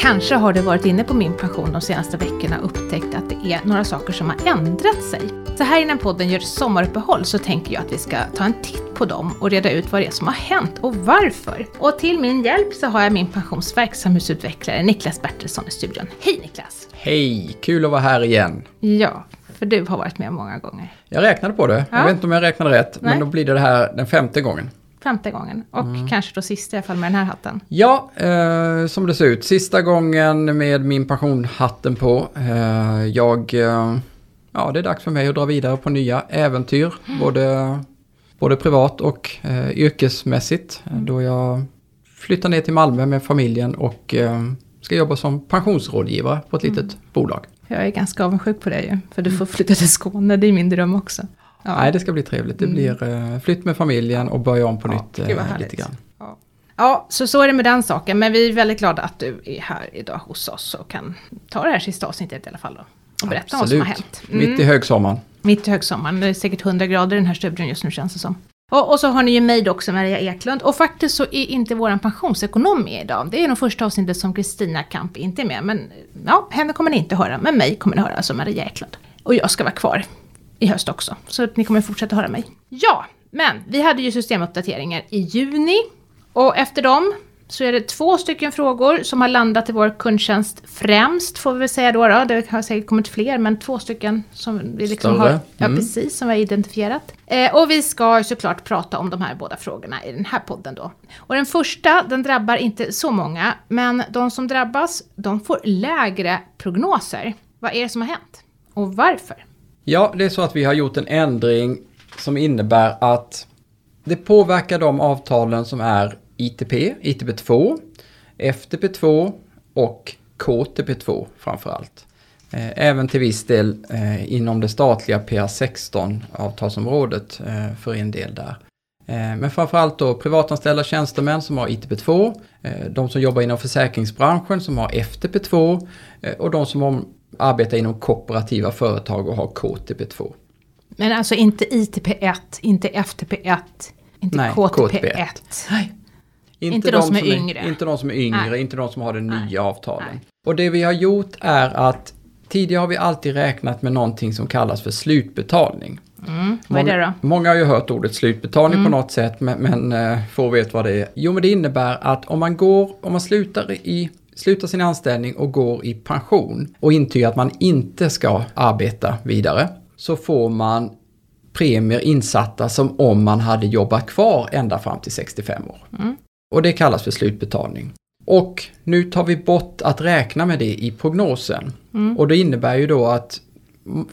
Kanske har du varit inne på min pension de senaste veckorna och upptäckt att det är några saker som har ändrat sig. Så här innan podden gör sommaruppehåll så tänker jag att vi ska ta en titt på dem och reda ut vad det är som har hänt och varför. Och till min hjälp så har jag min pensionsverksamhetsutvecklare Niklas Bertilsson i studion. Hej Niklas! Hej, kul att vara här igen. Ja, för du har varit med många gånger. Jag räknade på det. Ja. Jag vet inte om jag räknade rätt, Nej. men då blir det det här den femte gången. Femte gången och Mm. kanske då sista i alla fall med den här hatten. Ja, eh, som det ser ut. Sista gången med min pensionhatten på. Eh, jag, eh, ja det är dags för mig att dra vidare på nya äventyr. Både, både privat och eh, yrkesmässigt. eh, Då jag flyttar ner till Malmö med familjen och eh, ska jobba som pensionsrådgivare på ett litet bolag. Jag är ganska avundsjuk på dig ju, för du får flytta till Skåne, det är min dröm också. Ja. Nej, det ska bli trevligt. Det Mm. blir eh, flytt med familjen och börja om på Ja, nytt eh, lite grann. Ja. ja, så så är det med den saken. Men vi är väldigt glada att du är här idag hos oss och kan ta det här sista avsnittet i alla fall då. Och berätta vad som har hänt. Mm. Mitt i högsommaren. Mitt i högsommaren. Det är säkert 100 grader i den här studion just nu känns det som. Och, och så har ni ju mig också, Maria Eklund. Och faktiskt så är inte våran pensionsekonom med idag. Det är nog första avsnittet som Kristina Kamp inte är med. Men ja, henne kommer ni inte höra. Men mig kommer ni höra, alltså Maria Eklund. Och jag ska vara kvar i höst också. Så att ni kommer fortsätta höra mig. Ja, men vi hade ju systemuppdateringar i juni. Och efter dem så är det två stycken frågor som har landat i vår kundtjänst främst, får vi väl säga då. då. Det har säkert kommit fler, men två stycken som vi liksom Större. har... Ja, Mm. precis, som vi har identifierat. Eh, och vi ska såklart prata om de här båda frågorna i den här podden då. Och den första, den drabbar inte så många, men de som drabbas, de får lägre prognoser. Vad är det som har hänt? Och varför? Ja, det är så att vi har gjort en ändring som innebär att det påverkar de avtalen som är ITP, ITP2, FTP2 och KTP2 framförallt. Eh, även till viss del eh, inom det statliga PR16 avtalsområdet eh, för en del där. Men framförallt då privatanställda tjänstemän som har ITP2, de som jobbar inom försäkringsbranschen som har FTP2 och de som arbetar inom kooperativa företag och har KTP2. Men alltså inte ITP1, inte FTP1, inte Nej, KTP1. Nej. Inte de som är yngre. Inte de som är yngre, Nej. inte de som har de Nej. nya avtalen. Nej. Och det vi har gjort är att tidigare har vi alltid räknat med någonting som kallas för slutbetalning. Mm, vad är det då? Många har ju hört ordet slutbetalning Mm. på något sätt, men, men eh, få vet vad det är. Jo, men det innebär att om man går, om man slutar i slutar sin anställning och går i pension och intygar att man inte ska arbeta vidare, så får man premier insatta som om man hade jobbat kvar ända fram till 65 år. Mm. Och det kallas för slutbetalning. Och nu tar vi bort att räkna med det i prognosen. Mm. Och det innebär ju då att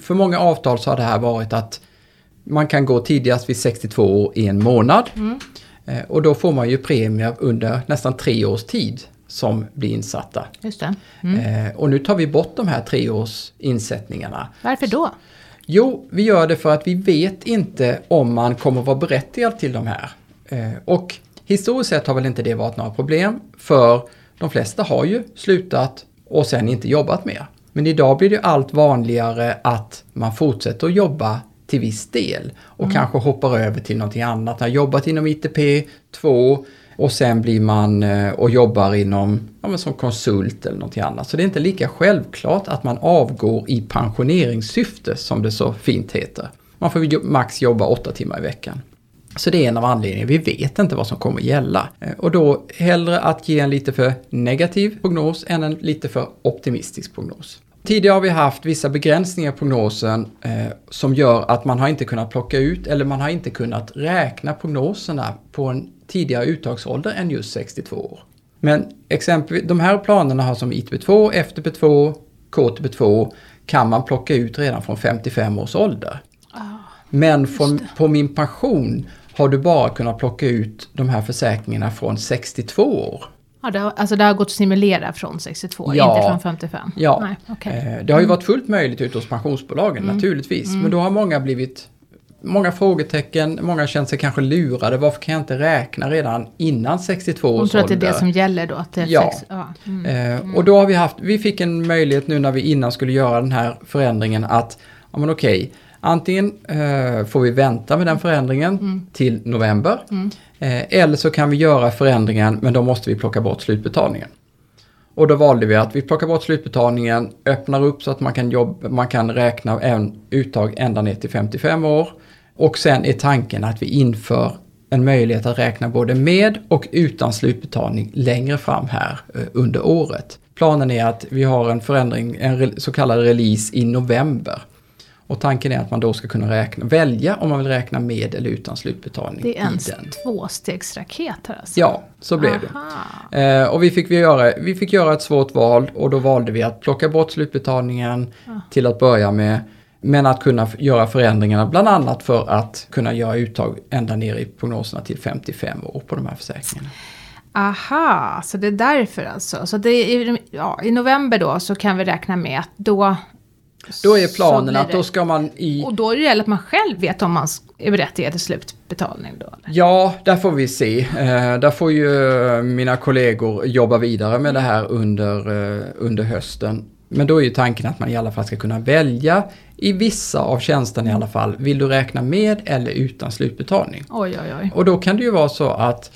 för många avtal så har det här varit att man kan gå tidigast vid 62 år i en månad. Mm. Eh, Och då får man ju premier under nästan tre års tid som blir insatta. Just. Mm. Eh, Och nu tar vi bort de här treårsinsättningarna. Varför då? Jo, vi gör det för att vi vet inte om man kommer vara berättigad till de här. Eh, Och historiskt sett har väl inte det varit några problem, för de flesta har ju slutat och sen inte jobbat mer. Men idag blir det allt vanligare att man fortsätter att jobba till viss del och kanske hoppar över till någonting annat. Har jobbat inom ITP 2 och sen blir man eh, och jobbar inom, ja, men som konsult eller någonting annat. Så det är inte lika självklart att man avgår i pensioneringssyfte som det så fint heter. Man får max jobba åtta timmar i veckan. Så det är en av anledningarna. Vi vet inte vad som kommer gälla. Eh, och då hellre att ge en lite för negativ prognos än en lite för optimistisk prognos. Tidigare har vi haft vissa begränsningar i prognosen eh, som gör att man har inte kunnat plocka ut eller man har inte kunnat räkna prognoserna på en tidigare uttagsålder än just 62 år. Men exempelvis, de här planerna har som ITP2, FTP2, KTP2 kan man plocka ut redan från 55 års ålder. Men från, på min pension har du bara kunnat plocka ut de här försäkringarna från 62 år. Ja, det har, alltså det har gått att simulera från 62, Ja. inte från 55? Ja, Nej, okej. eh, det har ju varit fullt möjligt ute hos pensionsbolagen naturligtvis. Men då har många blivit Många frågetecken, många känt sig kanske lurade. Varför kan jag inte räkna redan innan 62 Hon års tror att det är ålder? det som gäller då? Att det är Ja. sex, ja. Mm. Eh, och då har vi haft, vi fick en möjlighet nu när vi innan skulle göra den här förändringen att, ja men okej, antingen eh, får vi vänta med den förändringen till november. Eh, eller så kan vi göra förändringen men då måste vi plocka bort slutbetalningen. Och då valde vi att vi plockar bort slutbetalningen, öppnar upp så att man kan, jobba, man kan räkna även uttag ända ner till 55 år. Och sen är tanken att vi inför en möjlighet att räkna både med och utan slutbetalning längre fram här eh, under året. Planen är att vi har en förändring, en så kallad release i november. Och tanken är att man då ska kunna räkna, välja om man vill räkna med eller utan slutbetalning. Det är en tvåstegsraket här alltså? Ja, så blev Aha. det. Eh, och vi fick, vi, göra, vi fick göra ett svårt val och då valde vi att plocka bort slutbetalningen Ja. till att börja med. Men att kunna göra förändringarna bland annat för att kunna göra uttag ända ner i prognoserna till 55 år på de här försäkringarna. Aha, så det är därför alltså. Så det är, ja, i november då så kan vi räkna med att då... Då är planen att då ska man i... Och då är det gäller att man själv vet om man är berättigad till slutbetalning då? Eller? Ja, där får vi se. Eh, där får ju eh, mina kollegor jobba vidare med det här under, eh, under hösten. Men då är ju tanken att man i alla fall ska kunna välja i vissa av tjänsterna i alla fall. Vill du räkna med eller utan slutbetalning? Oj, oj, oj. Och då kan det ju vara så att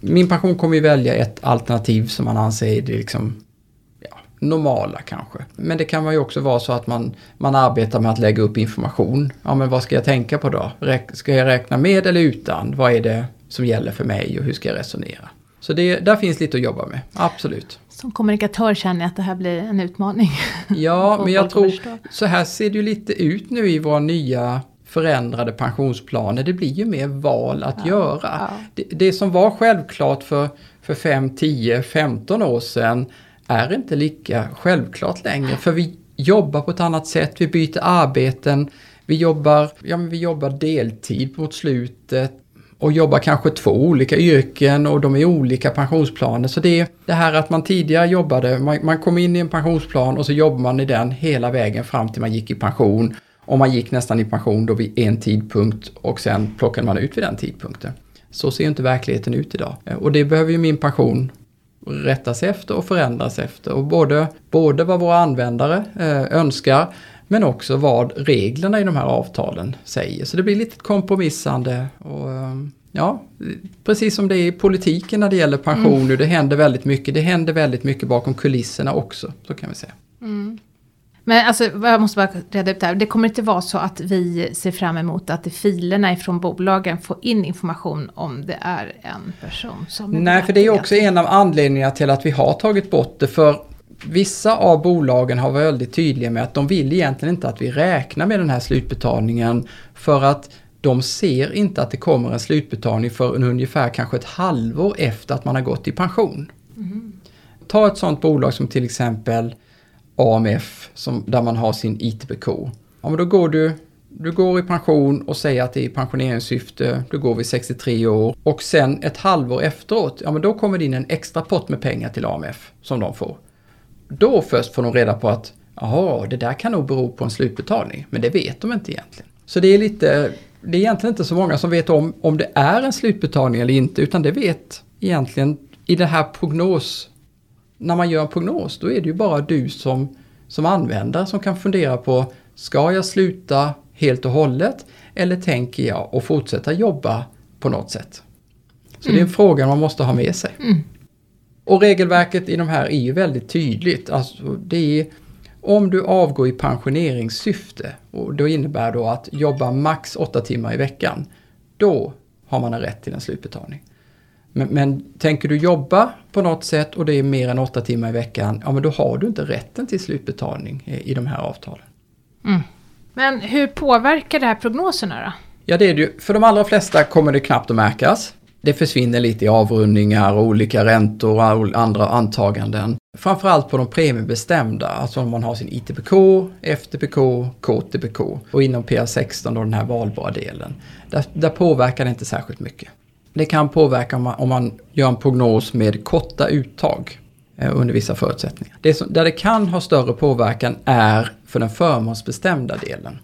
min pension kommer ju välja ett alternativ som man anser är det liksom ja, normala kanske. Men det kan ju också vara så att man, man arbetar med att lägga upp information. Ja men vad ska jag tänka på då? Räk, ska jag räkna med eller utan? Vad är det som gäller för mig och hur ska jag resonera? Så det, där finns lite att jobba med, absolut. Som kommunikatör känner jag att det här blir en utmaning. Ja, men jag tror så här ser det ju lite ut nu i våra nya förändrade pensionsplaner. Det blir ju mer val att Ja, göra. ja. Det, det som var självklart för, för 5, 10, 15 år sedan är inte lika självklart längre. För vi jobbar på ett annat sätt, vi byter arbeten, vi jobbar, ja, men vi jobbar deltid mot slutet och jobbar kanske två olika yrken och de är olika pensionsplaner. Så det är det här att man tidigare jobbade, man, man kom in i en pensionsplan och så jobbar man i den hela vägen fram till man gick i pension. Och man gick nästan i pension då vid en tidpunkt och sen plockade man ut vid den tidpunkten. Så ser inte verkligheten ut idag. Och det behöver ju min pension rättas efter och förändras efter. Och både, både vad våra användare eh, önskar men också vad reglerna i de här avtalen säger. Så det blir lite kompromissande. Och, eh, ja, precis som det är i politiken när det gäller pension nu. Det händer väldigt mycket. Det händer väldigt mycket bakom kulisserna också. Så kan vi säga. Men alltså, jag måste bara reda ut det här. Det kommer inte vara så att vi ser fram emot att filerna ifrån bolagen får in information om det är en person som Nej, för det är också en av anledningarna till att vi har tagit bort det. För vissa av bolagen har varit väldigt tydliga med att de vill egentligen inte att vi räknar med den här slutbetalningen. För att de ser inte att det kommer en slutbetalning för ungefär kanske ett halvår efter att man har gått i pension. Ta ett sådant bolag som till exempel AMF, som, där man har sin ITBK. Ja, men då går du, du går i pension och säger att det är i pensioneringssyfte, du går vid 63 år och sen ett halvår efteråt, ja men då kommer det in en extra pott med pengar till AMF som de får. Då först får de reda på att jaha, det där kan nog bero på en slutbetalning, men det vet de inte egentligen. Så det är lite, det är egentligen inte så många som vet om om det är en slutbetalning eller inte, utan det vet egentligen i det här prognos när man gör en prognos, då är det ju bara du som, som användare som kan fundera på, ska jag sluta helt och hållet eller tänker jag att fortsätta jobba på något sätt? Så det är en fråga man måste ha med sig. Och regelverket i de här är ju väldigt tydligt. Alltså det är om du avgår i pensioneringssyfte och då innebär då att jobba max åtta timmar i veckan. Då har man en rätt till en slutbetalning. Men, men tänker du jobba på något sätt och det är mer än åtta timmar i veckan, ja men då har du inte rätten till slutbetalning i, i de här avtalen. Men hur påverkar det här prognoserna då? Ja, det är det ju. För de allra flesta kommer det knappt att märkas. Det försvinner lite i avrundningar och olika räntor och andra antaganden. Framförallt på de premiebestämda, alltså om man har sin ITPK, FTPK, KTPK och inom PA16 då den här valbara delen. Där, där påverkar det inte särskilt mycket. Det kan påverka om man, om man gör en prognos med korta uttag eh, under vissa förutsättningar. Det som, där det kan ha större påverkan är för den förmånsbestämda delen.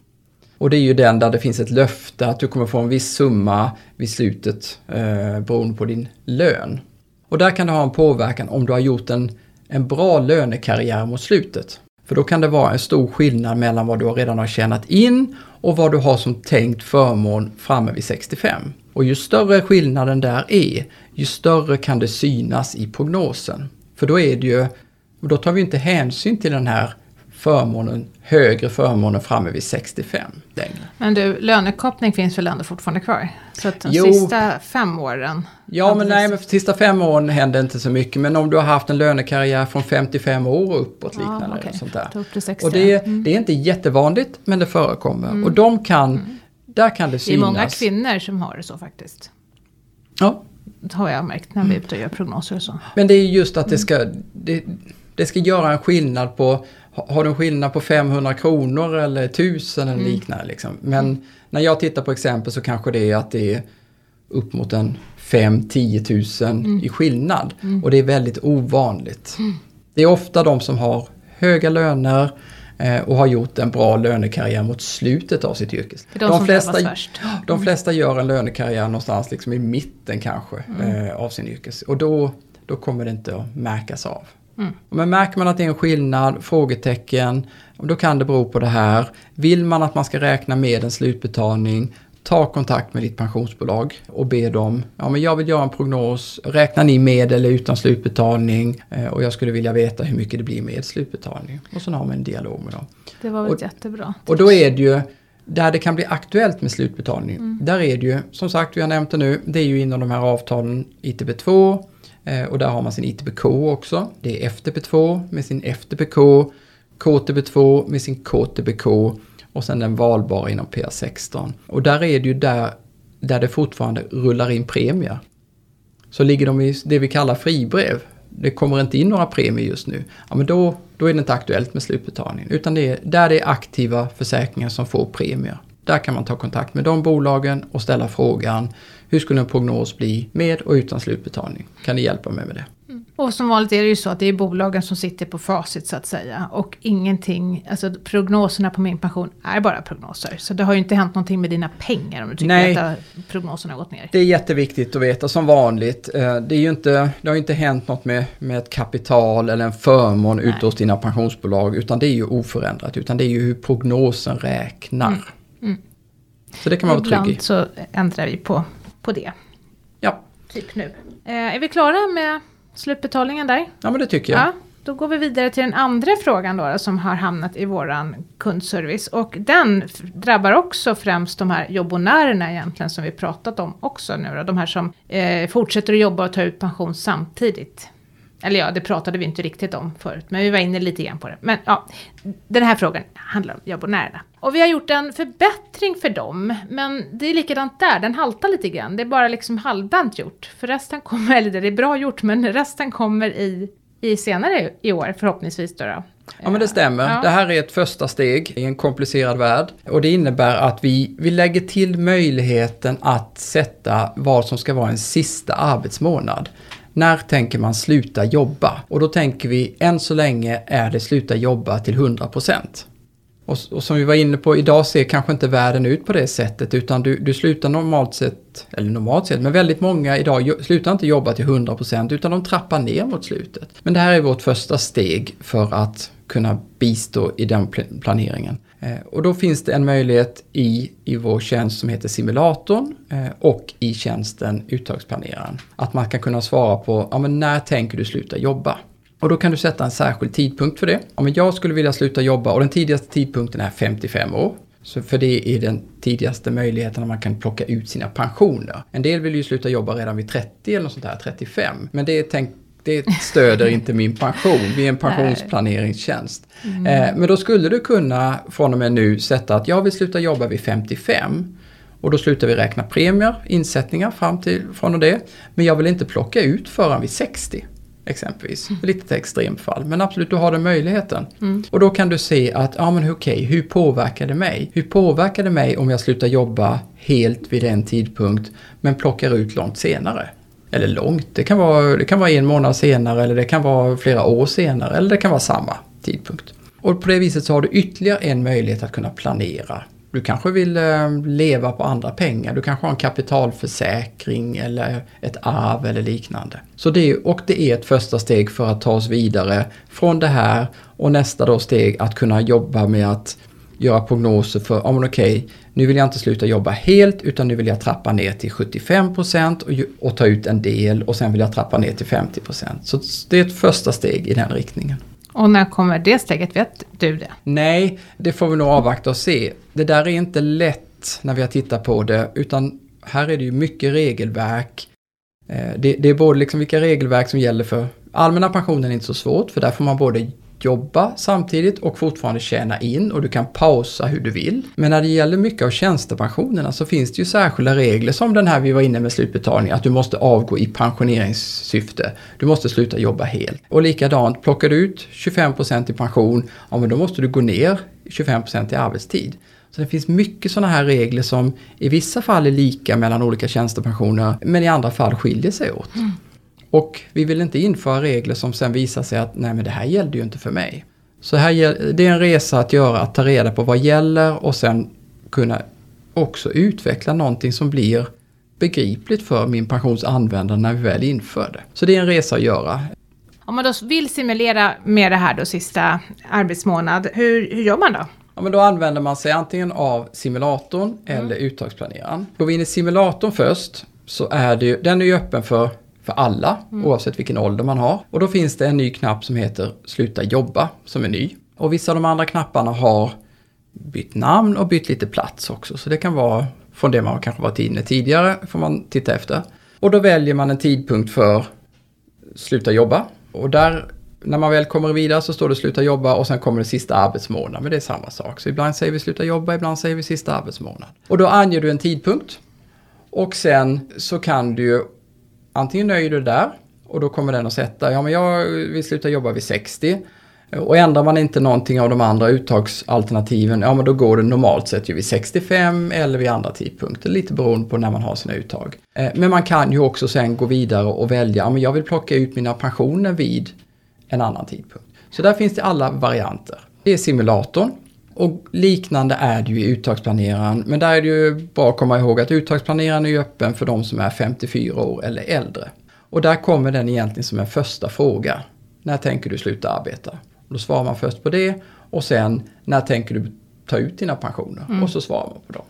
Och det är ju den där det finns ett löfte att du kommer få en viss summa vid slutet eh, beroende på din lön. Och där kan det ha en påverkan om du har gjort en, en bra lönekarriär mot slutet. För då kan det vara en stor skillnad mellan vad du redan har tjänat in och vad du har som tänkt förmån framme vid 65. Och ju större skillnaden där är, ju större kan det synas i prognosen. För då är det ju då tar vi inte hänsyn till den här förmånen, högre förmånen framme vid 65 längre. Men du, lönekoppling finns väl ändå fortfarande kvar? Så att de Jo. sista fem åren? Ja, men nej, men för sista fem åren händer inte så mycket. Men om du har haft en lönekarriär från 55 år och uppåt Ja, liknande. och sånt där. Ta upp till 60. Och det, Mm. det är inte jättevanligt, men det förekommer. Och de kan, där kan det det är synas. många kvinnor som har det så faktiskt. Ja, Det har jag märkt när vi är ute och gör prognoser och så. men det är just att det ska, det, det ska göra en skillnad på, har du en skillnad på 500 kronor eller 1000 eller liknande. Liksom. Men när jag tittar på exempel så kanske det är att det är upp mot en 5-10 tusen i skillnad. Och det är väldigt ovanligt. Det är ofta de som har höga löner eh, och har gjort en bra lönekarriär mot slutet av sitt yrke. De, drabbas först. De flesta gör en lönekarriär någonstans liksom i mitten kanske eh, av sin yrkes. Och då, då kommer det inte att märkas av. Men märker man att det är en skillnad, frågetecken, då kan det bero på det här. Vill man att man ska räkna med en slutbetalning, ta kontakt med ditt pensionsbolag och be dem, ja men jag vill göra en prognos, räknar ni med eller utan slutbetalning Eh, och jag skulle vilja veta hur mycket det blir med slutbetalning. Och sen har man en dialog med dem. Det var väl Och- jättebra. Och då är det ju, där det kan bli aktuellt med slutbetalning, där är det ju, som sagt vi har nämnt det nu, det är ju inom de här avtalen ITB2 eh, Eh, och där har man sin ITBK också. Det är FTP2 med sin FTPK, KTB2 med sin KTBK och sen den valbara inom PA16. Och där är det ju där, där det fortfarande rullar in premier. Så ligger de i det vi kallar fribrev, det kommer inte in några premier just nu, ja men då, då är det inte aktuellt med slutbetalning. Utan det är där det är aktiva försäkringar som får premier. Där kan man ta kontakt med de bolagen och ställa frågan, hur skulle en prognos bli med och utan slutbetalning? Kan ni hjälpa mig med det? Och som vanligt är det ju så att det är bolagen som sitter på facit så att säga. Och ingenting, alltså prognoserna på min pension är bara prognoser. Så det har ju inte hänt någonting med dina pengar om du tycker Nej. att eh, prognoserna har gått ner. Det är jätteviktigt att veta som vanligt. eh, Det, är ju inte, det har ju inte hänt något med, med ett kapital eller en förmån Nej. ute hos dina pensionsbolag utan det är ju oförändrat. Utan det är ju hur prognosen räknar. Mm. Så det kan man vara trygg i. Ibland så ändrar vi på, på det. Ja. Typ nu. Eh, är vi klara med slutbetalningen där? ja, men det tycker jag. Ja, då går vi vidare till den andra frågan då, då som har hamnat i våran kundservice. Och den drabbar också främst de här jobbonärerna egentligen som vi pratat om också nu då. De här som eh, fortsätter att jobba och ta ut pension samtidigt. Eller ja, det pratade vi inte riktigt om förut, men vi var inne lite grann på det. Men ja, den här frågan handlar om jobbonärerna. Och vi har gjort en förbättring för dem, men det är likadant där, den haltar lite grann. Det är bara liksom halvdant gjort. För resten kommer, eller det är bra gjort, men resten kommer i, i senare i år förhoppningsvis då. då. Ja men det stämmer. Ja. Det här är ett första steg i en komplicerad värld. Och det innebär att vi, vi lägger till möjligheten att sätta vad som ska vara en sista arbetsmånad. När tänker man sluta jobba? Och då tänker vi än så länge är det sluta jobba till 100%. Och, och som vi var inne på, idag ser kanske inte världen ut på det sättet utan du, du slutar normalt sett, eller normalt sett, men väldigt många idag slutar inte jobba till 100% utan de trappar ner mot slutet. Men det här är vårt första steg för att kunna bistå i den planeringen. Eh, och då finns det en möjlighet i, i vår tjänst som heter simulatorn eh, och i tjänsten uttagsplaneraren. Att man kan kunna svara på, ja men när tänker du sluta jobba? Och då kan du sätta en särskild tidpunkt för det. Om jag skulle vilja sluta jobba och den tidigaste tidpunkten är 55 år. Så för det är den tidigaste möjligheten när man kan plocka ut sina pensioner. En del vill ju sluta jobba redan vid 30 eller något sånt där, 35. Men det, är tänkt, det stöder inte min pension. Vi är en pensionsplaneringstjänst. Eh, men då skulle du kunna från och med nu sätta att jag vill sluta jobba vid 55. Och då slutar vi räkna premier, insättningar fram till från och det. Men jag vill inte plocka ut förrän vid 60 exempelvis. Mm. Lite extremfall. Men absolut, du har den möjligheten. Och då kan du se att, ja men okej, hur påverkar det mig? Hur påverkar det mig om jag slutar jobba helt vid en tidpunkt men plockar ut långt senare? Eller långt, det kan, vara, det kan vara en månad senare eller det kan vara flera år senare eller det kan vara samma tidpunkt. Och på det viset så har du ytterligare en möjlighet att kunna planera. Du kanske vill eh, leva på andra pengar, du kanske har en kapitalförsäkring eller ett arv eller liknande. Så det, är- och det är ett första steg för att ta oss vidare från det här och nästa då steg att kunna jobba med att göra prognoser för, ja men okej, nu vill jag inte sluta jobba helt utan nu vill jag trappa ner till 75% och, ju- och ta ut en del och sen vill jag trappa ner till 50%. Så det är ett första steg i den riktningen. Och när kommer det steget? Vet du det? Nej, det får vi nog avvakta och se. Det där är inte lätt när vi har tittat på det, utan här är det ju mycket regelverk. Eh, det, det är både liksom vilka regelverk som gäller för allmänna pensionen är inte så svårt, för där får man både jobba samtidigt och fortfarande tjäna in och du kan pausa hur du vill. Men när det gäller mycket av tjänstepensionerna så finns det ju särskilda regler som den här vi var inne med slutbetalning, att du måste avgå i pensioneringssyfte. Du måste sluta jobba helt. Och likadant, plockar du ut 25% i pension, ja men då måste du gå ner 25% i arbetstid. Så det finns mycket sådana här regler som i vissa fall är lika mellan olika tjänstepensioner men i andra fall skiljer sig åt. Mm. Och vi vill inte införa regler som sen visar sig att nej men det här gällde ju inte för mig. Så här, det är en resa att göra, att ta reda på vad gäller och sen kunna också utveckla någonting som blir begripligt för min pensionsanvändare när vi väl inför det. Så det är en resa att göra. Om man då vill simulera med det här då sista arbetsmånad, hur, hur gör man då? Ja, men då använder man sig antingen av simulatorn mm. eller uttagsplaneraren. Går vi in i simulatorn först så är det ju, den är ju öppen för för alla, mm. oavsett vilken ålder man har. Och då finns det en ny knapp som heter Sluta jobba, som är ny. Och vissa av de andra knapparna har bytt namn och bytt lite plats också. Så det kan vara från det man kanske varit inne tidigare, får man titta efter. Och då väljer man en tidpunkt för Sluta jobba. Och där, när man väl kommer vidare så står det Sluta jobba och sen kommer det sista arbetsmånad. Men det är samma sak. Så ibland säger vi Sluta jobba, ibland säger vi sista arbetsmånad. Och då anger du en tidpunkt. Och sen så kan du ju antingen nöjer du där och då kommer den att sätta, ja men jag vill sluta jobba vid 60. Och ändrar man inte någonting av de andra uttagsalternativen, ja men då går det normalt sett ju vid 65 eller vid andra tidpunkter, lite beroende på när man har sina uttag. Eh, men man kan ju också sen gå vidare och välja, ja men jag vill plocka ut mina pensioner vid en annan tidpunkt. Så där finns det alla varianter. Det är simulatorn och liknande är det ju i uttagsplaneraren. Men där är det ju bra att komma ihåg att uttagsplaneraren är öppen för de som är 54 år eller äldre. Och där kommer den egentligen som en första fråga. När tänker du sluta arbeta? Och då svarar man först på det och sen när tänker du ta ut dina pensioner? Mm. Och så svarar man på dem.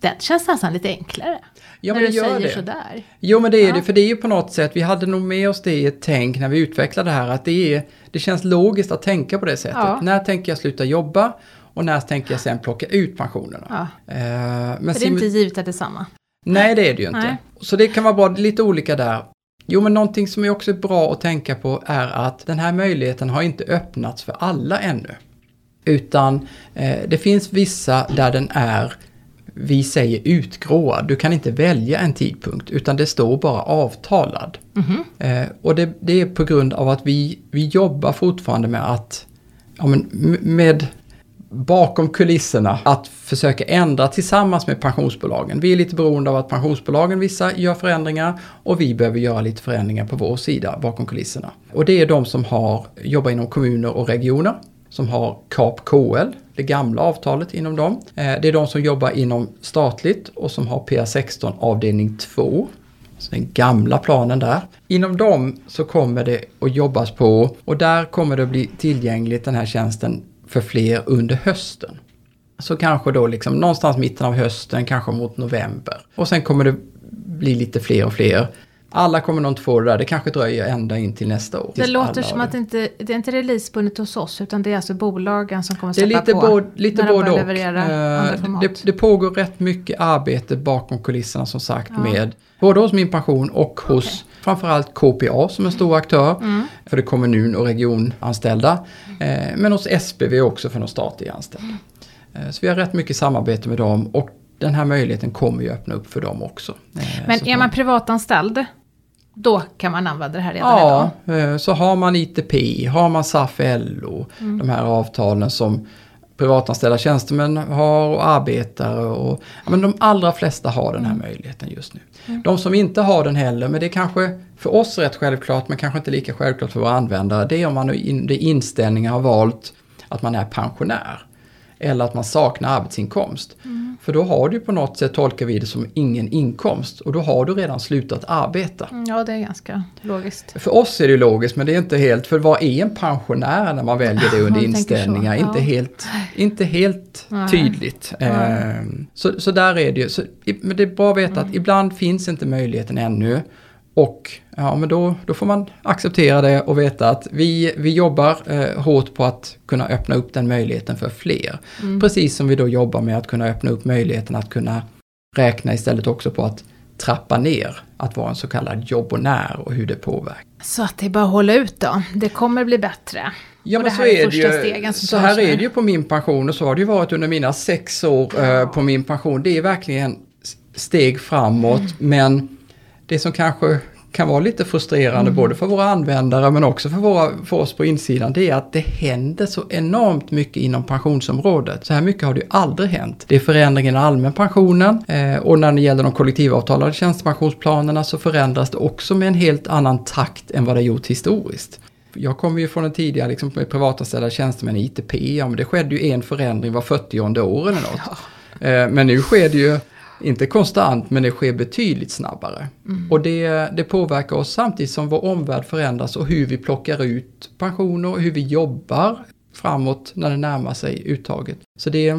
Det känns nästan lite enklare. Ja, när du säger det. sådär. Jo men det är ja. det, för det är ju på något sätt, vi hade nog med oss det i ett tänk när vi utvecklade det här, att det, är, det känns logiskt att tänka på det sättet. Ja. När tänker jag sluta jobba? Och när tänker jag sen plocka ut pensionerna? Ja. Eh, men det är inte givet att det är samma. Nej, det är det ju inte. Nej. Så det kan vara bra, lite olika där. Jo, men någonting som är också bra att tänka på är att den här möjligheten har inte öppnats för alla ännu. Utan eh, det finns vissa där den är, vi säger utgråad. Du kan inte välja en tidpunkt utan det står bara avtalad. Mm -hmm. eh, och det, det, är på grund av att vi, vi jobbar fortfarande med att ja, men med bakom kulisserna att försöka ändra tillsammans med pensionsbolagen. Vi är lite beroende av att pensionsbolagen vissa gör förändringar och vi behöver göra lite förändringar på vår sida bakom kulisserna. Och det är de som har, jobbar inom kommuner och regioner, som har KAP KL, det gamla avtalet inom dem. Eh, det är de som jobbar inom statligt och som har PA16 avdelning 2. Så den gamla planen där. Inom dem så kommer det att jobbas på och där kommer det att bli tillgängligt den här tjänsten för fler under hösten. Så kanske då liksom någonstans mitten av hösten, kanske mot november. Och sen kommer det bli lite fler och fler. Alla kommer nog inte få det där, det kanske dröjer ända in till nästa år. Det låter som att det inte det är inte releasebundet hos oss, utan det är alltså bolagen som kommer släppa på. Det är lite, både, och. Uh, det, det, pågår rätt mycket arbete bakom kulisserna som sagt ja. med både hos Min Pension och hos okay. Framförallt KPA som en stor aktör mm. för det kommun och regionanställda. Eh, men hos SPV också för de statliga anställda. Eh, så vi har rätt mycket samarbete med dem och den här möjligheten kommer ju öppna upp för dem också. Eh, men är man privatanställd då kan man använda det här redan ja, idag? Ja, så har man ITP, har man SAF LO, mm. de här avtalen som privatanställda tjänstemän har och arbetare. Och, ja, men de allra flesta har den här mm. möjligheten just nu. Mm. De som inte har den heller, men det är kanske för oss rätt självklart, men kanske inte lika självklart för våra användare, det är om man under inställningar har valt att man är pensionär. Eller att man saknar arbetsinkomst. Mm. För då har du på något sätt, tolkar vi det som ingen inkomst och då har du redan slutat arbeta. Mm, ja, det är ganska logiskt. För oss är det logiskt, men det är inte helt, för vad är en pensionär när man väljer det under inställningar? Inte helt, inte helt tydligt. Nej. Ehm, så, så där är det ju. Så, men det är bra att veta mm. att ibland finns inte möjligheten ännu. Och ja, men då, då får man acceptera det och veta att vi, vi jobbar eh, hårt på att kunna öppna upp den möjligheten för fler. Mm. Precis som vi då jobbar med att kunna öppna upp möjligheten att kunna räkna istället också på att trappa ner att vara en så kallad jobbonär och hur det påverkar. Så att det är bara att hålla ut då. Det kommer bli bättre. Ja, men så här är är det ju. Så här är det ju på min pension och så har det ju varit under mina sex år eh, på min pension. Det är verkligen steg framåt, Mm. men det som kanske kan vara lite frustrerande Mm. både för våra användare men också för, våra, för oss på insidan, det är att det händer så enormt mycket inom pensionsområdet. Så här mycket har det ju aldrig hänt. Det är förändringen i allmänpensionen eh, och när det gäller de kollektivavtalade tjänstepensionsplanerna så förändras det också med en helt annan takt än vad det gjort historiskt. Jag kommer ju från en tidigare liksom, med privatanställda tjänstemän i ITP, ja, men det skedde ju en förändring var 40 år eller något. Eh, Men nu sker det ju, inte konstant, men det sker betydligt snabbare. Och det, det påverkar oss samtidigt som vår omvärld förändras och hur vi plockar ut pensioner och hur vi jobbar framåt när det närmar sig uttaget. Så det,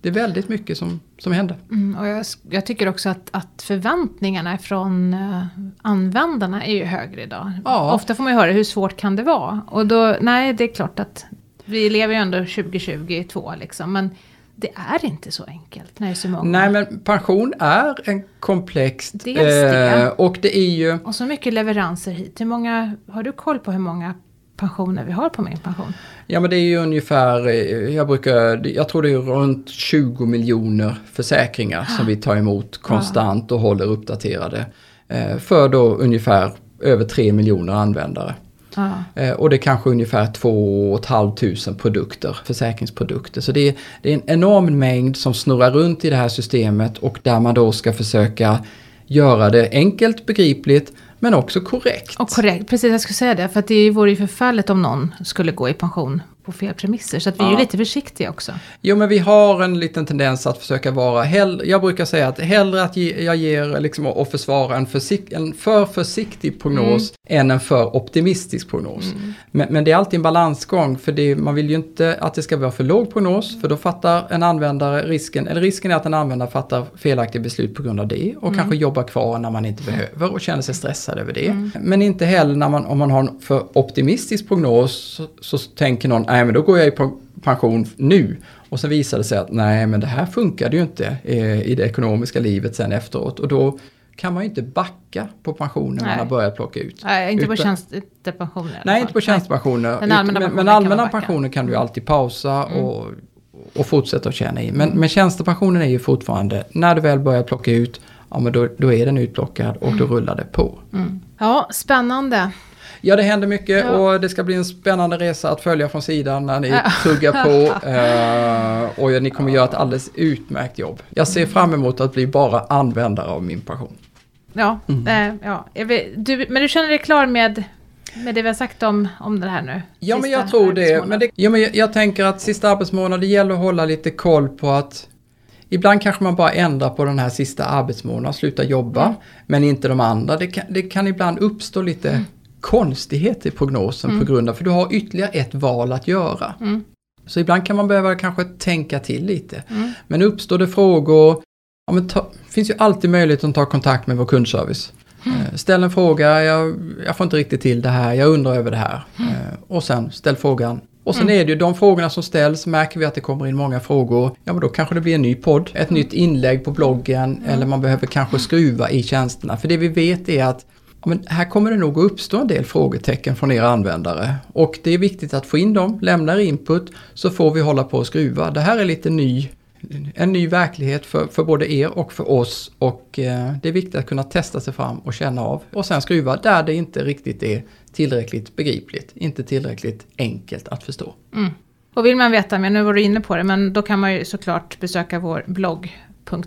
det är väldigt mycket som, som händer. Mm, och jag, jag tycker också att, att förväntningarna från uh, användarna är ju högre idag. Ja. Ofta får man ju höra hur svårt kan det vara? Och då, nej det är klart att vi lever ju ändå 2022 liksom. Men det är inte så enkelt när det är så många. Nej men pension är en komplex... Dels det. och det är ju... Och så mycket leveranser hit. Hur många, har du koll på hur många pensioner vi har på min pension? Ja men det är ju ungefär, eh, jag brukar, jag tror det är runt 20 miljoner försäkringar som vi tar emot konstant och håller uppdaterade. eh, För då ungefär över 3 miljoner användare. Ja. Eh, Och det är kanske ungefär 2 500 produkter, försäkringsprodukter. Så det är, det är en enorm mängd som snurrar runt i det här systemet och där man då ska försöka göra det enkelt, begripligt men också korrekt. Och korrekt, precis jag skulle säga det. För att det vore ju förfärligt om någon skulle gå i pension på fel premisser. Så att vi är ju Ja. lite försiktiga också. Jo men vi har en liten tendens att försöka vara, hell, jag brukar säga att hellre att ge, jag ger liksom och försvara en, försik, en för försiktig prognos än en för optimistisk prognos. Men, men det är alltid en balansgång för det, man vill ju inte att det ska vara för låg prognos för då fattar en användare risken, eller risken är att en användare fattar felaktiga beslut på grund av det och kanske jobbar kvar när man inte behöver och känner sig stressad över det. Men inte heller när man, om man har en för optimistisk prognos så, så tänker någon, nej men då går jag i pen- pension nu. Och så visar det sig att nej men det här funkade ju inte eh, i det ekonomiska livet sen efteråt. Och då kan man ju inte backa på pensionen man Nej. har börjat plocka ut. Nej, inte på Utan- tjänstepensioner. i alla Nej, inte på tjänstepensioner. Den allmänna men, men kan allmänna man. Mm. pensioner kan du ju alltid pausa och, och fortsätta att tjäna in. Men, men tjänstepensionen är ju fortfarande, när du väl börjar plocka ut, ja men då, då är den utplockad och då rullar det på. Mm. Ja, spännande. Ja, det händer mycket Ja. och det ska bli en spännande resa att följa från sidan när ni Ja. tuggar på. Eh, och ni kommer göra ett alldeles utmärkt jobb. Jag ser fram emot att bli bara användare av min pension. Ja, Mm. eh, ja. Du, men du känner dig klar med, med det vi har sagt om, om det här nu? Ja, men jag tror det. Men det ja, men jag, jag tänker att sista arbetsmånaden, det gäller att hålla lite koll på att Ibland kanske man bara ändrar på den här sista arbetsmånaden, slutar jobba, Mm. men inte de andra. Det kan, det kan ibland uppstå lite Mm. Konstigheter i prognosen på grund av, för du har ytterligare ett val att göra. Mm. Så ibland kan man behöva kanske tänka till lite. Mm. Men uppstår det frågor, ja, men ta, finns ju alltid möjlighet att ta kontakt med vår kundservice. Mm. Eh, Ställ en fråga, jag, jag får inte riktigt till det här, jag undrar över det här. Mm. Eh, Och sen ställ frågan. Och sen är det ju de frågorna som ställs, märker vi att det kommer in många frågor, ja men då kanske det blir en ny podd, ett nytt inlägg på bloggen eller man behöver kanske skruva i tjänsterna. För det vi vet är att men här kommer det nog att uppstå en del frågetecken från era användare. Och det är viktigt att få in dem, lämna er input, så får vi hålla på och skruva. Det här är lite ny, en ny verklighet för, för både er och för oss. Och eh, det är viktigt att kunna testa sig fram och känna av. Och sen skruva där det inte riktigt är tillräckligt begripligt, inte tillräckligt enkelt att förstå. Mm. Och vill man veta mer, nu var du inne på det, men då kan man ju såklart besöka vår blogg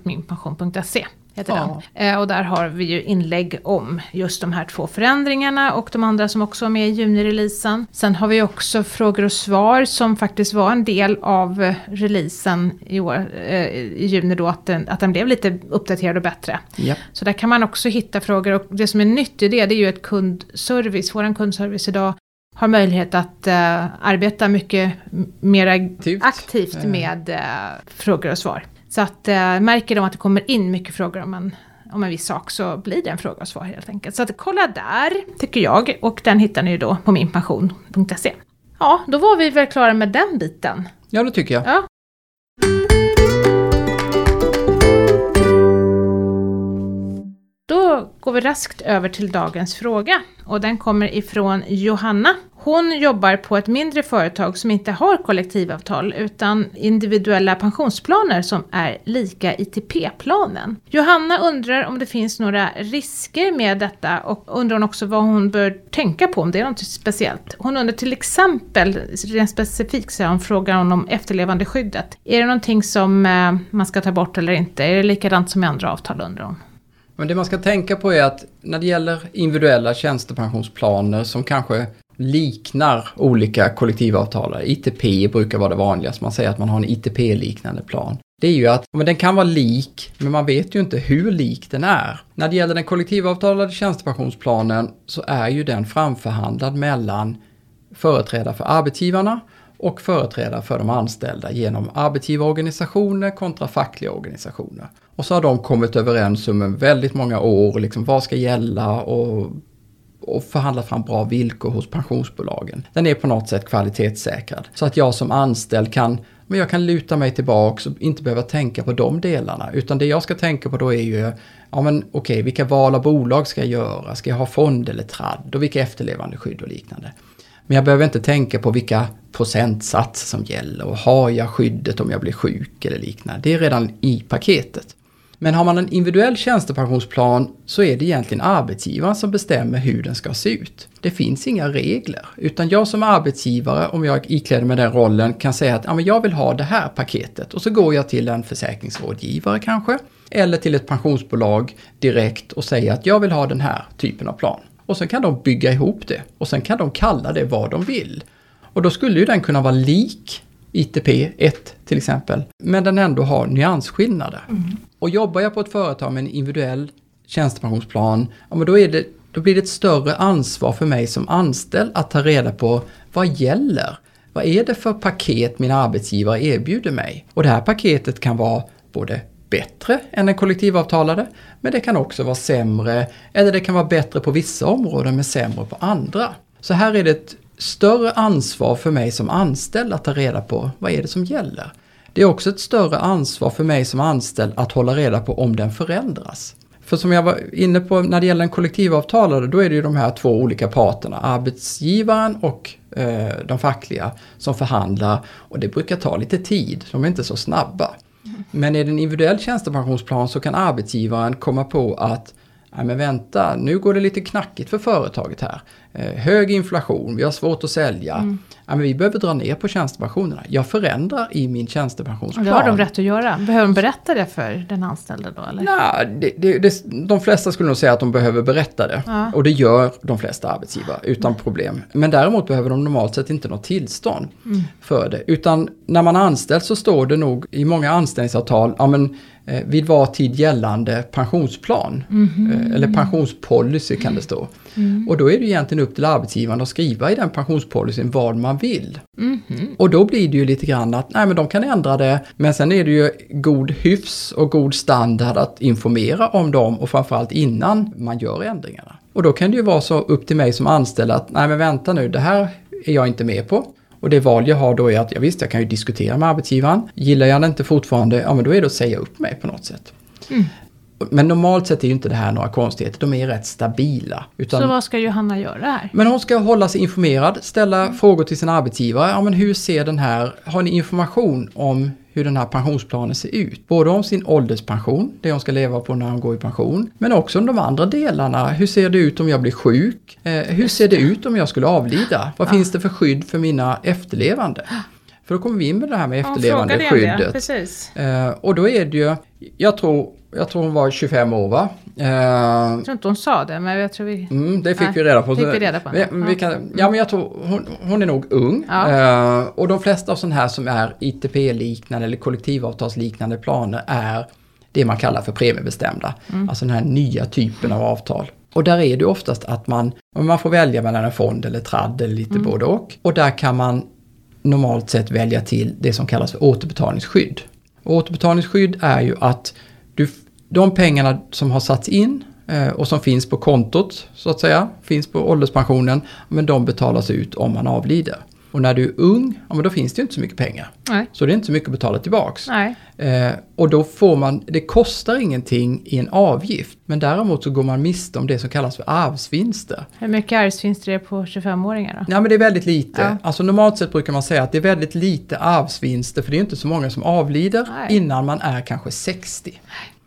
.minpension.se. Heter Ja. den. Eh, och där har vi ju inlägg om just de här två förändringarna och de andra som också var med i junireleasen. Sen har vi också frågor och svar som faktiskt var en del av eh, releasen i, år, eh, i juni då, att den, att den blev lite uppdaterad och bättre. Ja. Så där kan man också hitta frågor och det som är nytt i det, det är ju ett kundservice, våran kundservice idag har möjlighet att eh, arbeta mycket mer Aktivt. med eh, frågor och svar. Så att eh, märker de att det kommer in mycket frågor om en, om en viss sak så blir det en fråga och svar helt enkelt. Så att kolla där, tycker jag. Och den hittar ni ju då på minpension.se. Ja, då var vi väl klara med den biten. Ja, det tycker jag. Ja. Då går vi raskt över till dagens fråga. Och den kommer ifrån Johanna. Hon jobbar på ett mindre företag som inte har kollektivavtal utan individuella pensionsplaner som är lika ITP-planen. Johanna undrar om det finns några risker med detta och undrar också vad hon bör tänka på om det är något speciellt. Hon undrar till exempel, rent specifikt så hon frågar hon om efterlevandeskyddet. Är det någonting som eh, man ska ta bort eller inte? Är det likadant som i andra avtal undrar hon? Men det man ska tänka på är att när det gäller individuella tjänstepensionsplaner som kanske liknar olika kollektivavtal. ITP brukar vara det vanligaste, man säger att man har en ITP-liknande plan. Det är ju att men den kan vara lik, men man vet ju inte hur lik den är. När det gäller den kollektivavtalade tjänstepensionsplanen så är ju den framförhandlad mellan företrädare för arbetsgivarna och företrädare för de anställda genom arbetsgivarorganisationer kontra fackliga organisationer. Och så har de kommit överens om väldigt många år, liksom vad ska gälla och, och förhandlat fram bra villkor hos pensionsbolagen. Den är på något sätt kvalitetssäkrad. Så att jag som anställd kan men jag kan luta mig tillbaks och inte behöva tänka på de delarna. Utan det jag ska tänka på då är ju, ja men okej, okay, vilka val av bolag ska jag göra? Ska jag ha fond eller tradd? Och vilka efterlevandeskydd och liknande. Men jag behöver inte tänka på vilka procentsats som gäller och har jag skyddet om jag blir sjuk eller liknande. Det är redan i paketet. Men har man en individuell tjänstepensionsplan så är det egentligen arbetsgivaren som bestämmer hur den ska se ut. Det finns inga regler, utan jag som arbetsgivare, om jag ikläder mig den rollen, kan säga att ja, men jag vill ha det här paketet och så går jag till en försäkringsrådgivare kanske, eller till ett pensionsbolag direkt och säger att jag vill ha den här typen av plan. Och sen kan de bygga ihop det och sen kan de kalla det vad de vill. Och då skulle ju den kunna vara lik ITP 1 till exempel, men den ändå har nyansskillnader. Mm. Och jobbar jag på ett företag med en individuell tjänstepensionsplan, ja, men då, är det, då blir det ett större ansvar för mig som anställd att ta reda på vad gäller? Vad är det för paket min arbetsgivare erbjuder mig? Och det här paketet kan vara både bättre än den kollektivavtalade, men det kan också vara sämre, eller det kan vara bättre på vissa områden men sämre på andra. Så här är det ett större ansvar för mig som anställd att ta reda på vad är det som gäller. Det är också ett större ansvar för mig som anställd att hålla reda på om den förändras. För som jag var inne på när det gäller en kollektivavtalare, då är det ju de här två olika parterna, arbetsgivaren och eh, de fackliga, som förhandlar och det brukar ta lite tid, de är inte så snabba. Men i en individuell tjänstepensionsplan så kan arbetsgivaren komma på att Nej men vänta, nu går det lite knackigt för företaget här. Eh, hög inflation, vi har svårt att sälja. Mm. Ja, men vi behöver dra ner på tjänstepensionerna. Jag förändrar i min tjänstepensionsplan. Det har de rätt att göra. Behöver de berätta det för den anställde då? Eller? Nej, det, det, det, de flesta skulle nog säga att de behöver berätta det. Ja. Och det gör de flesta arbetsgivare utan problem. Men däremot behöver de normalt sett inte något tillstånd mm. för det. Utan när man anställs så står det nog i många anställningsavtal, ja men vid var tid gällande pensionsplan. Mm. Eh, eller pensionspolicy kan det stå. Mm. Och då är det egentligen upp till arbetsgivaren att skriva i den pensionspolicyn vad man vill. Mm. Och då blir det ju lite grann att nej men de kan ändra det men sen är det ju god hyfs och god standard att informera om dem och framförallt innan man gör ändringarna. Och då kan det ju vara så upp till mig som anställd att nej men vänta nu, det här är jag inte med på. Och det val jag har då är att, ja visst, jag kan ju diskutera med arbetsgivaren. Gillar jag det inte fortfarande, ja men då är det att säga upp mig på något sätt. Mm. Men normalt sett är ju inte det här några konstigheter, de är rätt stabila. Utan, så vad ska Johanna göra här? Men hon ska hålla sig informerad, ställa mm. frågor till sin arbetsgivare. Ja men hur ser den här, har ni information om hur den här pensionsplanen ser ut? Både om sin ålderspension, det hon ska leva på när hon går i pension, men också om de andra delarna. Hur ser det ut om jag blir sjuk? Eh, hur ser det ut om jag skulle avlida? Vad ja. finns det för skydd för mina efterlevande? För då kommer vi in med det här med efterlevandeskyddet. Ja, eh, och då är det ju, jag tror jag tror hon var 25 år va? Eh, jag tror inte hon sa det, men jag tror vi... Mm, det fick nej, vi reda på. Fick vi reda på. Vi, vi kan, ja, men jag tror hon, hon är nog ung. Ja. Eh, och de flesta av sådana här som är ITP-liknande eller kollektivavtalsliknande planer är det man kallar för premiebestämda. Mm. Alltså den här nya typen av avtal. Och där är det oftast att man, man får välja mellan en fond eller tradd eller lite mm. både och. Och där kan man normalt sett välja till det som kallas för återbetalningsskydd. Och återbetalningsskydd är ju att du de pengarna som har satts in eh, och som finns på kontot så att säga, finns på ålderspensionen, men de betalas ut om man avlider. Och när du är ung, ja men då finns det inte så mycket pengar. Nej. Så det är inte så mycket att betala tillbaks. Eh, och då får man, det kostar ingenting i en avgift. Men däremot så går man miste om det som kallas för arvsvinster. Hur mycket arvsvinster är det på 25-åringar då? Ja men det är väldigt lite. Ja. Alltså normalt sett brukar man säga att det är väldigt lite arvsvinster för det är inte så många som avlider Nej. innan man är kanske 60.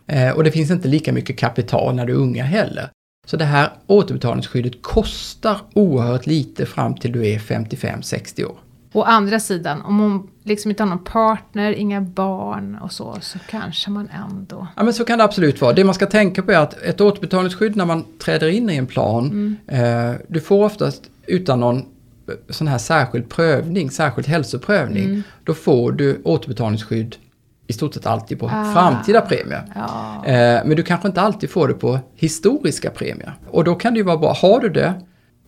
Eh, och det finns inte lika mycket kapital när du är unga heller. Så det här återbetalningsskyddet kostar oerhört lite fram till du är 55-60 år. Å andra sidan, om hon liksom inte har någon partner, inga barn och så, så kanske man ändå... Ja men så kan det absolut vara. Det man ska tänka på är att ett återbetalningsskydd när man träder in i en plan, Mm. eh, du får oftast utan någon eh, sån här särskild prövning, särskild hälsoprövning, Mm. då får du återbetalningsskydd i stort sett alltid på Ah. framtida premier. Ja. Eh, men du kanske inte alltid får det på historiska premier. Och då kan det ju vara bra, har du det,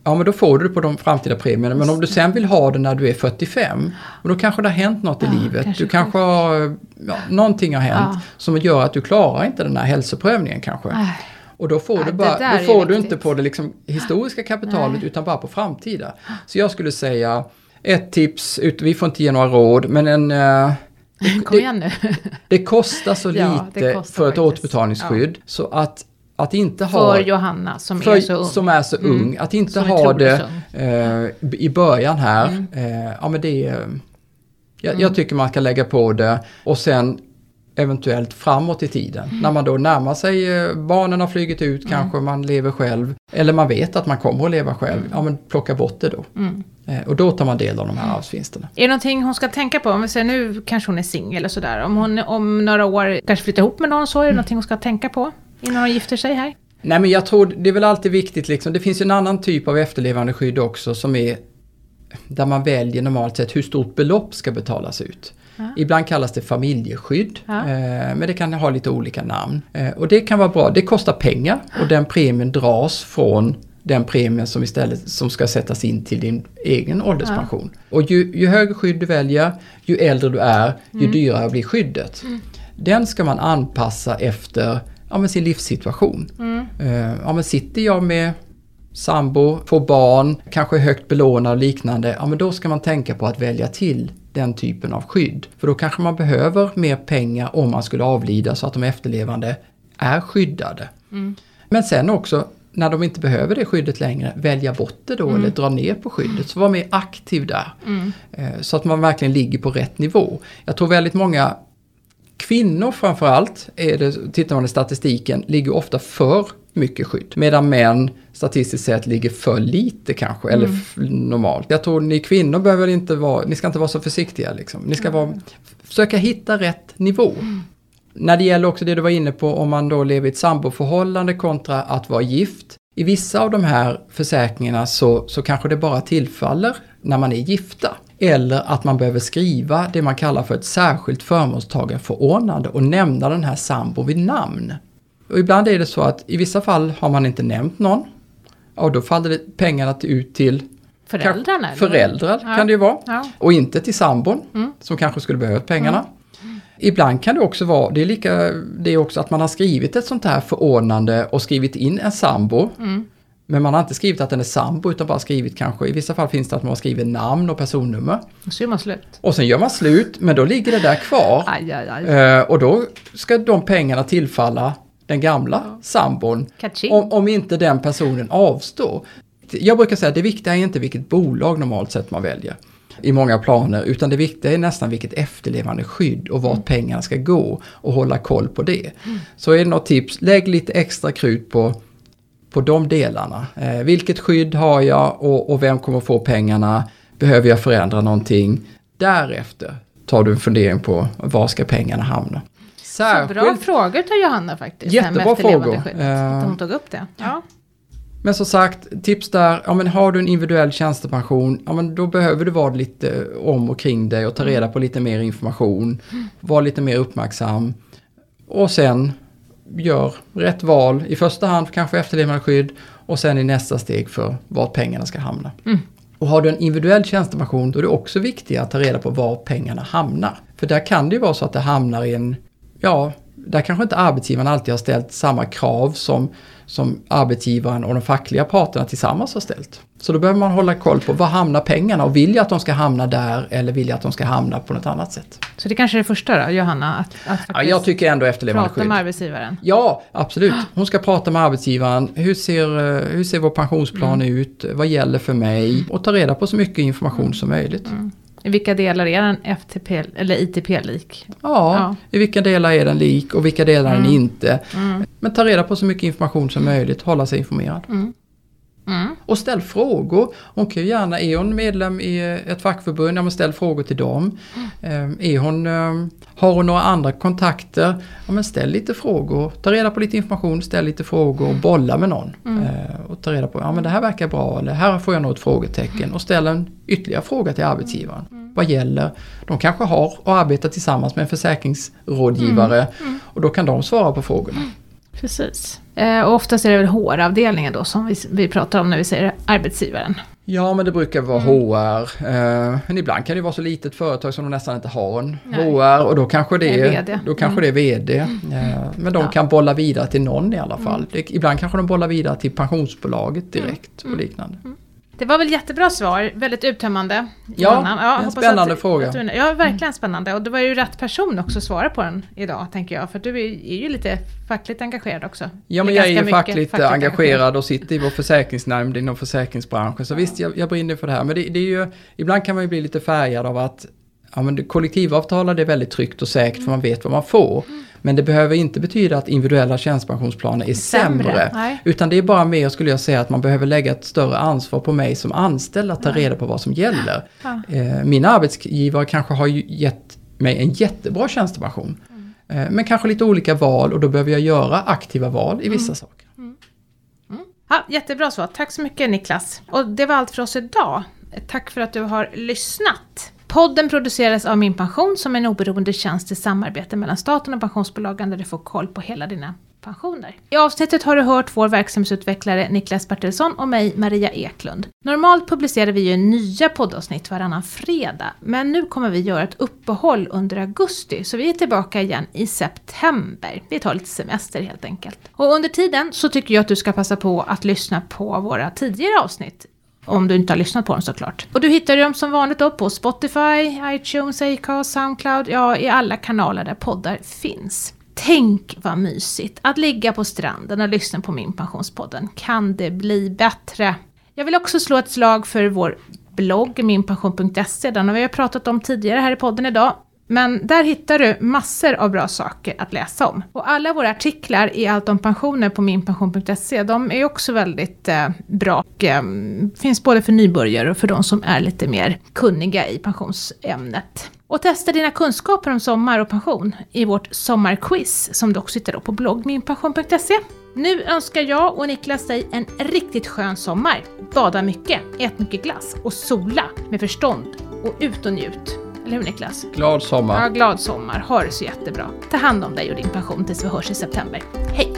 ja men då får du det på de framtida premierna. Men om du sen vill ha det när du är 45, och då kanske det har hänt något i Ja, livet. kanske du kanske har, ja, någonting har hänt Ja. som gör att du klarar inte den här hälsoprövningen kanske. Nej. Och då får Ja, du, bara, då får du inte på det liksom historiska kapitalet Nej. utan bara på framtida. Så jag skulle säga ett tips, ut, vi får inte ge några råd, men en, eh, Kom igen nu. det kostar så Ja, lite kostar för ett faktiskt. återbetalningsskydd så att, att inte ha... För Johanna som för- är så ung. som är så Mm. ung, att inte Som ha det eh, i början här, Mm. eh, ja men det är... Jag, jag tycker man ska lägga på det och sen eventuellt framåt i tiden. Mm. När man då närmar sig, eh, barnen har flugit ut, kanske man lever själv. Eller man vet att man kommer att leva själv. Ja men plocka bort det då. Mm. Eh, och då tar man del av de här arvsvinsterna. Är det någonting hon ska tänka på? Om vi säger nu kanske hon är singel och sådär. Om hon om några år kanske flyttar ihop med någon så, är det Mm. någonting hon ska tänka på? Innan hon gifter sig här? Nej men jag tror det är väl alltid viktigt liksom. Det finns ju en annan typ av efterlevandeskydd också som är där man väljer normalt sett hur stort belopp ska betalas ut. Ja. Ibland kallas det familjeskydd, Ja. eh, men det kan ha lite olika namn. Eh, och det kan vara bra, det kostar pengar och den premien dras från den premien som istället som ska sättas in till din egen ålderspension. Och ju, ju högre skydd du väljer, ju äldre du är, ju dyrare blir skyddet. Den ska man anpassa efter ja, sin livssituation. Eh, ja, men sitter jag med sambo, får barn, kanske högt belånad och liknande, ja men då ska man tänka på att välja till den typen av skydd. För då kanske man behöver mer pengar om man skulle avlida så att de efterlevande är skyddade. Men sen också när de inte behöver det skyddet längre, välja bort det då eller dra ner på skyddet. Så var mer aktiv där. Eh, Så att man verkligen ligger på rätt nivå. Jag tror väldigt många Kvinnor framförallt, är det, tittar man i statistiken, ligger ofta för mycket skydd. Medan män statistiskt sett ligger för lite kanske, eller f- normalt. Jag tror ni kvinnor behöver inte vara, ni ska inte vara så försiktiga liksom. Ni ska vara, försöka hitta rätt nivå. När det gäller också det du var inne på om man då lever i ett samboförhållande kontra att vara gift. I vissa av de här försäkringarna så, så kanske det bara tillfaller när man är gifta. Eller att man behöver skriva det man kallar för ett särskilt förmånstagarförordnande och nämna den här sambo vid namn. Och ibland är det så att i vissa fall har man inte nämnt någon. Och då faller det pengarna till- ut till Föräldrarna? eller? föräldrar Ja. kan det ju vara. Ja. Och inte till sambon Mm. som kanske skulle behövt pengarna. Ibland kan det också vara, det är lika, det är också att man har skrivit ett sånt här förordnande och skrivit in en sambo. Mm. Men man har inte skrivit att den är sambo utan bara skrivit kanske, i vissa fall finns det att man har skrivit namn och personnummer. Och så är man slut. Och sen gör man slut, men då ligger det där kvar. Aj, aj, aj. Eh, och då ska de pengarna tillfalla den gamla sambon. Kaching. Om, om inte den personen avstår. Jag brukar säga att det viktiga är inte vilket bolag normalt sett man väljer i många planer, utan det viktiga är nästan vilket efterlevande skydd och vart pengarna ska gå och hålla koll på det. Så är det något tips, lägg lite extra krut på, på de delarna. Eh, vilket skydd har jag och, och vem kommer få pengarna? Behöver jag förändra någonting? Därefter tar du en fundering på var ska pengarna hamna. Så bra frågor till Johanna faktiskt. Jättebra frågor. Eh, Att hon tog upp det. Ja. Men som sagt, tips där, ja men har du en individuell tjänstepension, ja men då behöver du vara lite om och kring dig och ta reda på lite mer information. Var lite mer uppmärksam. Och sen gör rätt val, i första hand kanske efterlevandeskydd och sen i nästa steg för vart pengarna ska hamna. Mm. Och har du en individuell tjänstepension då är det också viktigt att ta reda på var pengarna hamnar. För där kan det ju vara så att det hamnar i en, ja, där kanske inte arbetsgivaren alltid har ställt samma krav som, som arbetsgivaren och de fackliga parterna tillsammans har ställt. Så då behöver man hålla koll på var hamnar pengarna och vill jag att de ska hamna där eller vill jag att de ska hamna på något annat sätt. Så det kanske är det första då, Johanna? Att, att ja, jag tycker ändå efterlevande prata med arbetsgivaren? Ja, absolut. Hon ska prata med arbetsgivaren. Hur ser, hur ser vår pensionsplan mm. ut? Vad gäller för mig? Och ta reda på så mycket information som möjligt. Mm. I vilka delar är den FTP eller ITP-lik? Ja, ja, i vilka delar är den lik och vilka delar är den mm. inte. Mm. Men ta reda på så mycket information som möjligt, hålla sig informerad. Mm. Mm. Och ställ frågor. Hon kan ju gärna, är hon medlem i ett fackförbund, ja men ställ frågor till dem. Mm. Är hon, ehm, har hon några andra kontakter, ja men ställ lite frågor. Ta reda på lite information, ställ lite frågor och bolla med någon. Mm. Eh, och ta reda på, ja men det här verkar bra eller här får jag nog ett frågetecken. Och ställ en ytterligare fråga till arbetsgivaren. Mm. Vad gäller? De kanske har och arbetar tillsammans med en försäkringsrådgivare mm. Mm. och då kan de svara på frågorna. Precis. Eh, och oftast är det väl HR-avdelningen då som vi, vi pratar om när vi säger arbetsgivaren. Ja, men det brukar vara mm. HR. Eh, men ibland kan det vara så litet företag som de nästan inte har en Nej. HR och då kanske det, är, VD. Då kanske mm. det är VD. Eh, men de ja. kan bolla vidare till någon i alla fall. Mm. Det, ibland kanske de bollar vidare till pensionsbolaget direkt och mm. liknande. Det var väl jättebra svar, väldigt uttömmande. Ja, ja en spännande att, fråga. Att ja, verkligen spännande. Och det var ju rätt person också att svara på den idag, tänker jag. För du är ju lite fackligt engagerad också. Ja, men jag är ju fackligt, fackligt engagerad och sitter i vår försäkringsnämnd inom försäkringsbranschen. Så ja. visst, jag, jag brinner för det här. Men det, det, är ju, ibland kan man ju bli lite färgad av att ja, men kollektivavtal är väldigt tryggt och säkert mm. för man vet vad man får. Mm. Men det behöver inte betyda att individuella tjänstepensionsplaner är sämre. sämre utan det är bara mer, skulle jag säga, att man behöver lägga ett större ansvar på mig som anställd att ta reda på vad som gäller. Ja. Eh, min arbetsgivare kanske har gett mig en jättebra tjänstepension. Mm. Eh, men kanske lite olika val och då behöver jag göra aktiva val i vissa mm. saker. Mm. mm. Ja, jättebra svar. Tack så mycket Niklas. Och det var allt för oss idag. Tack för att du har lyssnat. Podden produceras av Min Pension som är en oberoende tjänst i samarbete mellan staten och pensionsbolagen där du får koll på hela dina pensioner. I avsnittet har du hört vår verksamhetsutvecklare Niklas Bertilsson och mig, Maria Eklund. Normalt publicerar vi ju nya poddavsnitt varannan fredag, men nu kommer vi göra ett uppehåll under augusti, så vi är tillbaka igen i september. Vi tar lite semester helt enkelt. Och under tiden så tycker jag att du ska passa på att lyssna på våra tidigare avsnitt om du inte har lyssnat på dem såklart. Och du hittar dem som vanligt då på Spotify, iTunes, Acast, Soundcloud, ja i alla kanaler där poddar finns. Tänk vad mysigt att ligga på stranden och lyssna på min pensionspodden. Kan det bli bättre? Jag vill också slå ett slag för vår blogg minpension.se, den har vi pratat om tidigare här i podden idag. Men där hittar du massor av bra saker att läsa om. Och alla våra artiklar i Allt om pensioner på minpension.se, de är också väldigt eh, bra och eh, finns både för nybörjare och för de som är lite mer kunniga i pensionsämnet. Och testa dina kunskaper om sommar och pension i vårt sommarquiz som du också hittar på blogg minpension.se. Nu önskar jag och Niklas dig en riktigt skön sommar. Bada mycket, ät mycket glass och sola med förstånd och ut och njut. Eller hur Niklas? Glad sommar! Ja, glad sommar. Ha det så jättebra. Ta hand om dig och din pension tills vi hörs i september. Hej!